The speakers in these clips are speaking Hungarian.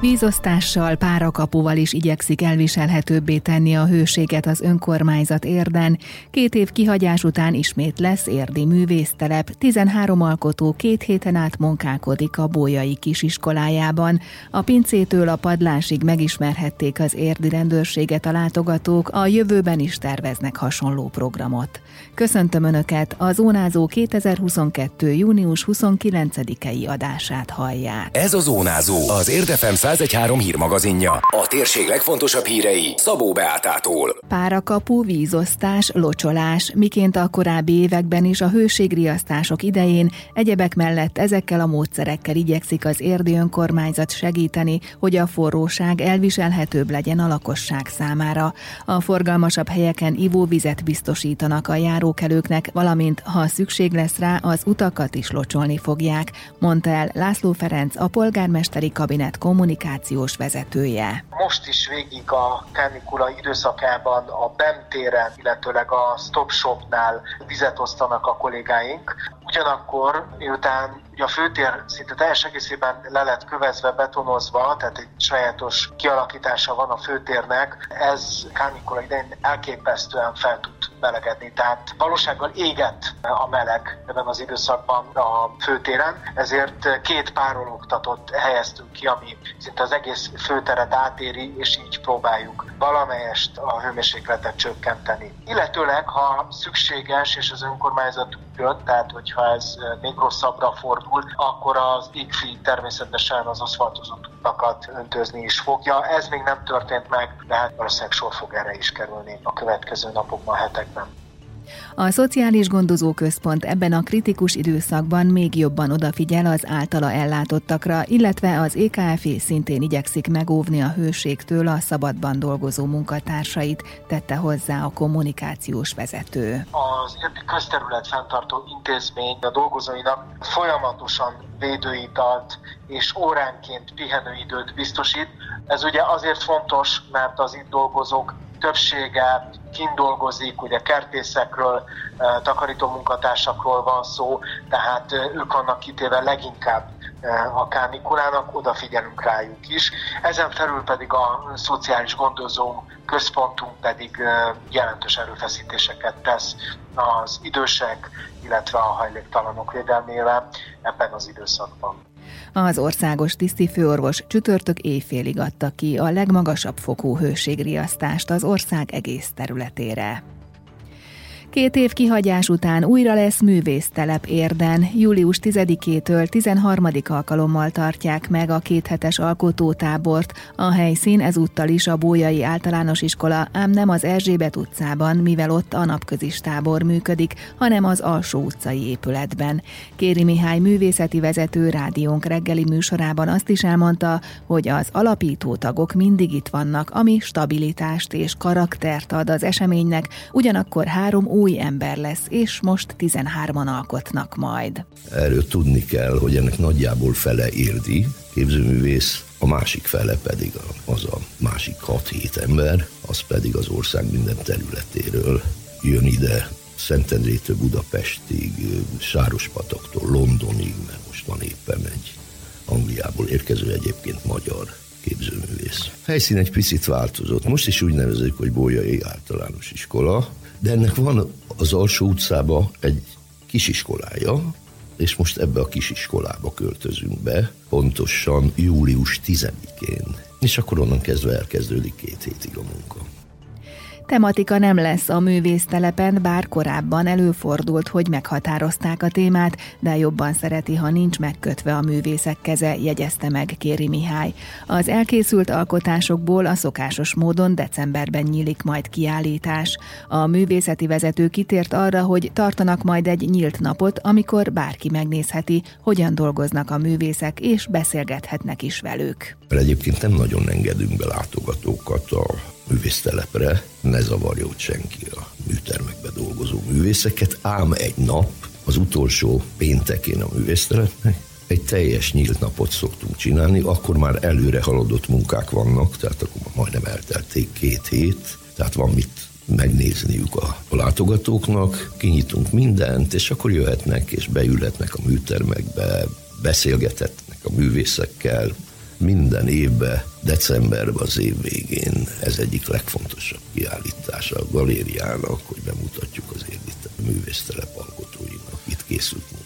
Vízosztással, párakapuval is igyekszik elviselhetőbbé tenni a hőséget az önkormányzat érden. Két év kihagyás után ismét lesz érdi művésztelep. 13 alkotó két héten át munkálkodik a Bójai kisiskolájában. A pincétől a padlásig megismerhették az érdi rendőrséget a látogatók, a jövőben is terveznek hasonló programot. Köszöntöm Önöket, a Zónázó 2022. június 29-i adását hallják. Ez a Zónázó, az Érdefem 1013 hírmagazinja. A térség legfontosabb hírei Szabó Beátától. Párakapu, vízosztás, locsolás, miként a korábbi években is a hőségriasztások idején egyebek mellett ezekkel a módszerekkel igyekszik az érdi önkormányzat segíteni, hogy a forróság elviselhetőbb legyen a lakosság számára. A forgalmasabb helyeken ivóvizet biztosítanak a járókelőknek, valamint ha szükség lesz rá, az utakat is locsolni fogják, mondta el László Ferenc, a polgármesteri kabinet kommunikációs vezetője. Most is végig a kánikula időszakában a bentéren, illetőleg a stop shopnál vizet osztanak a kollégáink. Ugyanakkor, miután a főtér szinte teljes egészében le lett kövezve, betonozva, tehát egy sajátos kialakítása van a főtérnek, ez kánikula idején elképesztően fel tud melegedni. Tehát valósággal égett a meleg ebben az időszakban a főtéren, ezért két párologtatott helyeztünk ki, ami szinte az egész főteret átéri, és így próbáljuk valamelyest a hőmérsékletet csökkenteni. Illetőleg, ha szükséges, és az önkormányzat jött, tehát hogyha ez még rosszabbra fordul, akkor az IGFI természetesen az aszfaltozott utakat öntözni is fogja. Ez még nem történt meg, de hát valószínűleg sor fog erre is kerülni a következő napokban, hetekben. A Szociális Gondozó Központ ebben a kritikus időszakban még jobban odafigyel az általa ellátottakra, illetve az EKF szintén igyekszik megóvni a hőségtől a szabadban dolgozó munkatársait, tette hozzá a kommunikációs vezető. Az közterület fenntartó intézmény a dolgozóinak folyamatosan védőitalt és óránként pihenőidőt biztosít. Ez ugye azért fontos, mert az itt dolgozók többsége kint dolgozik, ugye kertészekről, takarító munkatársakról van szó, tehát ők vannak kitéve leginkább a kánikulának, odafigyelünk rájuk is. Ezen felül pedig a szociális gondozó központunk pedig jelentős erőfeszítéseket tesz az idősek, illetve a hajléktalanok védelmére ebben az időszakban. Az országos tisztifőorvos csütörtök éjfélig adta ki a legmagasabb fokú hőségriasztást az ország egész területére. Két év kihagyás után újra lesz művésztelep érden. Július 10-től 13. alkalommal tartják meg a kéthetes alkotótábort. A helyszín ezúttal is a Bójai Általános Iskola, ám nem az Erzsébet utcában, mivel ott a napközis tábor működik, hanem az Alsó utcai épületben. Kéri Mihály művészeti vezető rádiónk reggeli műsorában azt is elmondta, hogy az alapító tagok mindig itt vannak, ami stabilitást és karaktert ad az eseménynek, ugyanakkor három új ember lesz, és most 13-an alkotnak majd. Erről tudni kell, hogy ennek nagyjából fele érdi képzőművész, a másik fele pedig az a másik 6-7 ember, az pedig az ország minden területéről jön ide, Szentendrétől Budapestig, Sárospatoktól Londonig, mert most van éppen egy Angliából érkező egyébként magyar képzőművész. Helyszín egy picit változott. Most is úgy nevezik, hogy Bolyai Általános Iskola, de ennek van az alsó utcába egy kisiskolája, és most ebbe a kisiskolába költözünk be, pontosan július 10-én. És akkor onnan kezdve elkezdődik két hétig a munka. Tematika nem lesz a művésztelepen, bár korábban előfordult, hogy meghatározták a témát, de jobban szereti, ha nincs megkötve a művészek keze, jegyezte meg Kéri Mihály. Az elkészült alkotásokból a szokásos módon decemberben nyílik majd kiállítás. A művészeti vezető kitért arra, hogy tartanak majd egy nyílt napot, amikor bárki megnézheti, hogyan dolgoznak a művészek, és beszélgethetnek is velük. Egyébként nem nagyon engedünk be látogatókat a művésztelepre, ne zavarja ott senki a műtermekbe dolgozó művészeket, ám egy nap, az utolsó péntekén a művésztelepnek, egy teljes nyílt napot szoktunk csinálni, akkor már előre haladott munkák vannak, tehát akkor majdnem eltelték két hét, tehát van mit megnézniük a, látogatóknak, kinyitunk mindent, és akkor jöhetnek és beülhetnek a műtermekbe, beszélgethetnek a művészekkel, minden évben, decemberben az év végén ez egyik legfontosabb kiállítása a galériának, hogy bemutatjuk az érdi művésztelep alkotóinak itt készült.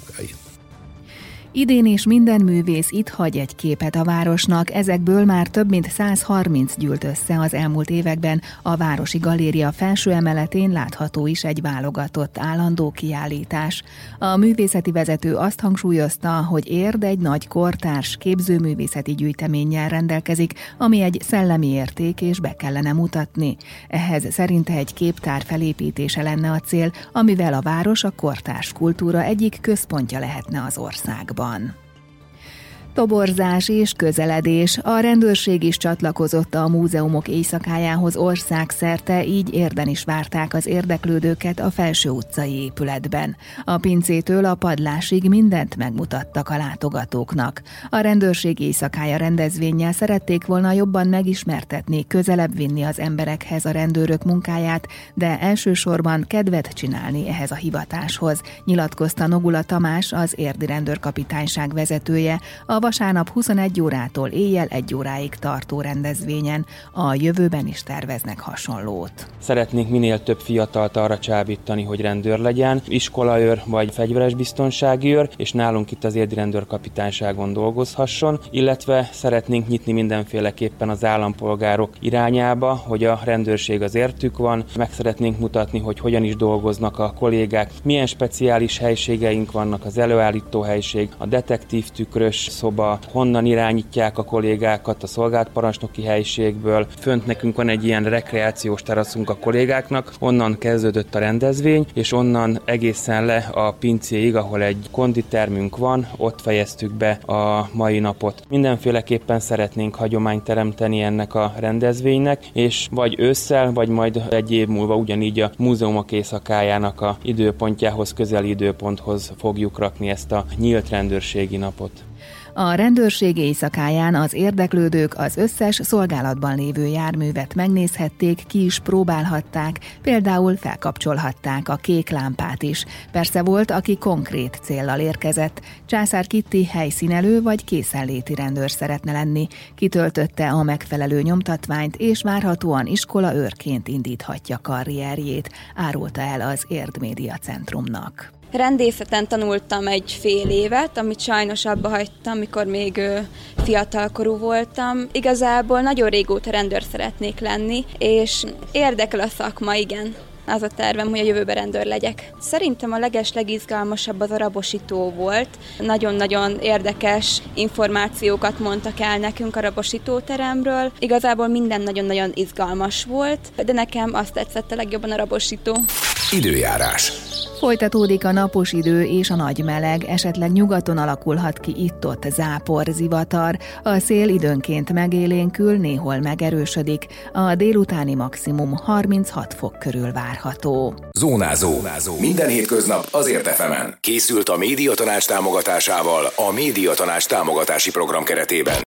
Idén is minden művész itt hagy egy képet a városnak, ezekből már több mint 130 gyűlt össze az elmúlt években. A Városi Galéria felső emeletén látható is egy válogatott állandó kiállítás. A művészeti vezető azt hangsúlyozta, hogy érd egy nagy kortárs képzőművészeti gyűjteménnyel rendelkezik, ami egy szellemi érték és be kellene mutatni. Ehhez szerinte egy képtár felépítése lenne a cél, amivel a város a kortárs kultúra egyik központja lehetne az országban fun. Toborzás és közeledés. A rendőrség is csatlakozott a múzeumok éjszakájához országszerte, így érden is várták az érdeklődőket a felső utcai épületben. A pincétől a padlásig mindent megmutattak a látogatóknak. A rendőrség éjszakája rendezvényel szerették volna jobban megismertetni, közelebb vinni az emberekhez a rendőrök munkáját, de elsősorban kedvet csinálni ehhez a hivatáshoz, nyilatkozta Nogula Tamás, az érdi rendőrkapitányság vezetője, a vasárnap 21 órától éjjel 1 óráig tartó rendezvényen. A jövőben is terveznek hasonlót. Szeretnénk minél több fiatalt arra csábítani, hogy rendőr legyen, iskolaőr vagy fegyveres biztonsági őr, és nálunk itt az érdi rendőrkapitányságon dolgozhasson, illetve szeretnénk nyitni mindenféleképpen az állampolgárok irányába, hogy a rendőrség az értük van, meg szeretnénk mutatni, hogy hogyan is dolgoznak a kollégák, milyen speciális helységeink vannak, az előállító helység, a detektív tükrös szoba, szoba, honnan irányítják a kollégákat a szolgált parancsnoki helységből. Fönt nekünk van egy ilyen rekreációs teraszunk a kollégáknak, onnan kezdődött a rendezvény, és onnan egészen le a pincéig, ahol egy konditermünk van, ott fejeztük be a mai napot. Mindenféleképpen szeretnénk hagyományt teremteni ennek a rendezvénynek, és vagy ősszel, vagy majd egy év múlva ugyanígy a múzeumok éjszakájának a időpontjához, közeli időponthoz fogjuk rakni ezt a nyílt rendőrségi napot. A rendőrség éjszakáján az érdeklődők az összes szolgálatban lévő járművet megnézhették, ki is próbálhatták, például felkapcsolhatták a kék lámpát is. Persze volt, aki konkrét céllal érkezett. Császár Kitti helyszínelő vagy készenléti rendőr szeretne lenni. Kitöltötte a megfelelő nyomtatványt, és várhatóan iskola őrként indíthatja karrierjét, árulta el az Érd Média Centrumnak. Rendészeten tanultam egy fél évet, amit sajnos abba hagytam, amikor még fiatalkorú voltam. Igazából nagyon régóta rendőr szeretnék lenni, és érdekel a szakma, igen az a tervem, hogy a jövőben rendőr legyek. Szerintem a leges legizgalmasabb az a rabosító volt. Nagyon-nagyon érdekes információkat mondtak el nekünk a rabosítóteremről. Igazából minden nagyon-nagyon izgalmas volt, de nekem azt tetszett a legjobban a rabosító. Időjárás. Folytatódik a napos idő és a nagy meleg, esetleg nyugaton alakulhat ki itt-ott zápor, zivatar, a szél időnként megélénkül, néhol megerősödik, a délutáni maximum 36 fok körül várható. Zónázó. Zónázó. Minden hétköznap azért efemen. Készült a médiatanács támogatásával a médiatanács támogatási program keretében.